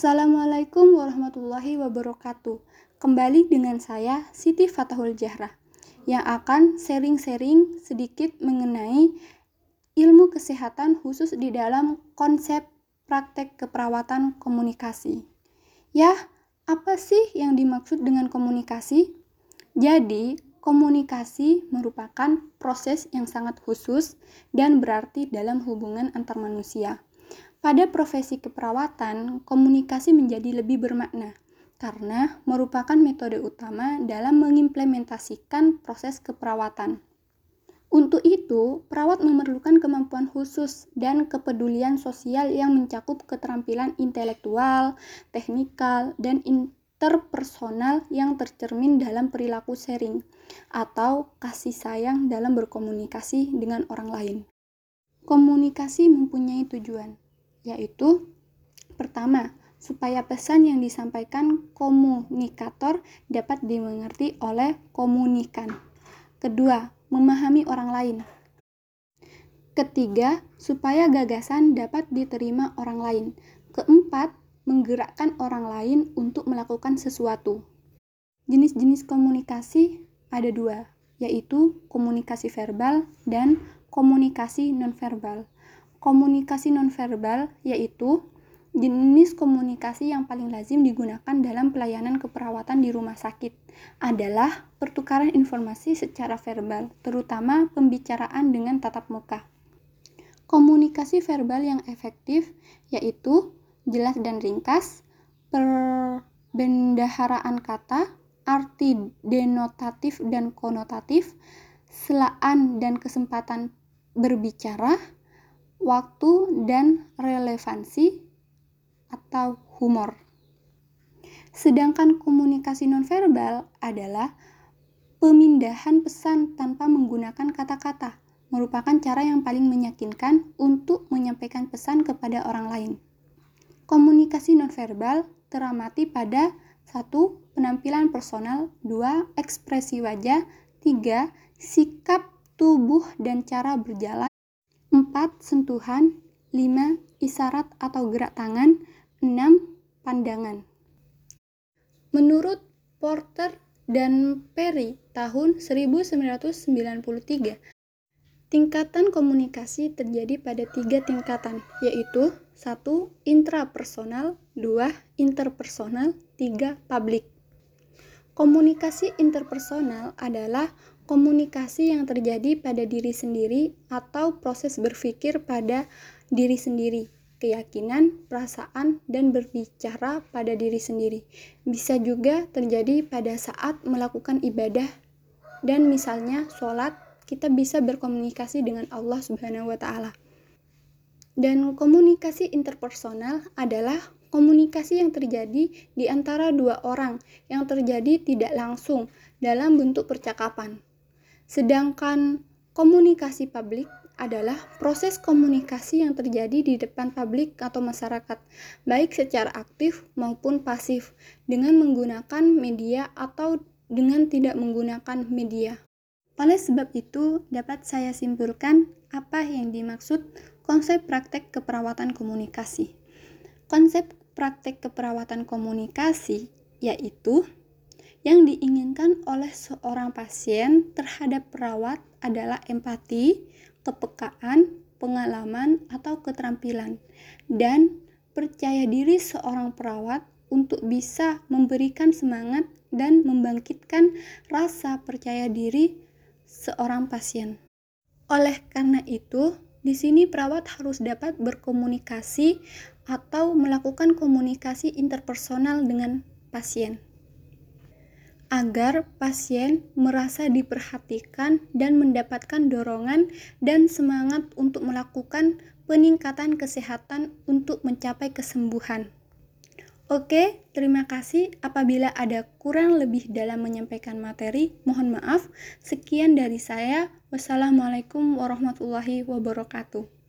Assalamualaikum warahmatullahi wabarakatuh. Kembali dengan saya Siti Fatahul Jahra yang akan sharing-sharing sedikit mengenai ilmu kesehatan khusus di dalam konsep praktek keperawatan komunikasi. Ya, apa sih yang dimaksud dengan komunikasi? Jadi, komunikasi merupakan proses yang sangat khusus dan berarti dalam hubungan antar manusia pada profesi keperawatan, komunikasi menjadi lebih bermakna karena merupakan metode utama dalam mengimplementasikan proses keperawatan. Untuk itu, perawat memerlukan kemampuan khusus dan kepedulian sosial yang mencakup keterampilan intelektual, teknikal, dan interpersonal yang tercermin dalam perilaku sharing atau kasih sayang dalam berkomunikasi dengan orang lain. Komunikasi mempunyai tujuan, yaitu pertama, supaya pesan yang disampaikan komunikator dapat dimengerti oleh komunikan. Kedua, memahami orang lain. Ketiga, supaya gagasan dapat diterima orang lain. Keempat, menggerakkan orang lain untuk melakukan sesuatu. Jenis-jenis komunikasi ada dua, yaitu komunikasi verbal dan komunikasi nonverbal. Komunikasi nonverbal yaitu jenis komunikasi yang paling lazim digunakan dalam pelayanan keperawatan di rumah sakit adalah pertukaran informasi secara verbal, terutama pembicaraan dengan tatap muka. Komunikasi verbal yang efektif yaitu jelas dan ringkas, perbendaharaan kata, arti denotatif dan konotatif, selaan dan kesempatan berbicara, waktu, dan relevansi atau humor. Sedangkan komunikasi nonverbal adalah pemindahan pesan tanpa menggunakan kata-kata, merupakan cara yang paling meyakinkan untuk menyampaikan pesan kepada orang lain. Komunikasi nonverbal teramati pada satu penampilan personal, dua ekspresi wajah, tiga sikap tubuh dan cara berjalan, 4. Sentuhan 5. Isyarat atau gerak tangan 6. Pandangan Menurut Porter dan Perry tahun 1993, tingkatan komunikasi terjadi pada tiga tingkatan, yaitu 1. Intrapersonal 2. Interpersonal 3. Publik Komunikasi interpersonal adalah komunikasi yang terjadi pada diri sendiri atau proses berpikir pada diri sendiri, keyakinan, perasaan, dan berbicara pada diri sendiri. Bisa juga terjadi pada saat melakukan ibadah dan misalnya sholat, kita bisa berkomunikasi dengan Allah Subhanahu wa Ta'ala. Dan komunikasi interpersonal adalah komunikasi yang terjadi di antara dua orang yang terjadi tidak langsung dalam bentuk percakapan. Sedangkan komunikasi publik adalah proses komunikasi yang terjadi di depan publik atau masyarakat, baik secara aktif maupun pasif, dengan menggunakan media atau dengan tidak menggunakan media. Oleh sebab itu, dapat saya simpulkan apa yang dimaksud konsep praktek keperawatan komunikasi. Konsep praktek keperawatan komunikasi yaitu yang diinginkan oleh seorang pasien terhadap perawat adalah empati, kepekaan, pengalaman, atau keterampilan, dan percaya diri seorang perawat untuk bisa memberikan semangat dan membangkitkan rasa percaya diri seorang pasien. Oleh karena itu, di sini perawat harus dapat berkomunikasi atau melakukan komunikasi interpersonal dengan pasien agar pasien merasa diperhatikan dan mendapatkan dorongan dan semangat untuk melakukan peningkatan kesehatan untuk mencapai kesembuhan. Oke, terima kasih. Apabila ada kurang lebih dalam menyampaikan materi, mohon maaf. Sekian dari saya. Wassalamualaikum warahmatullahi wabarakatuh.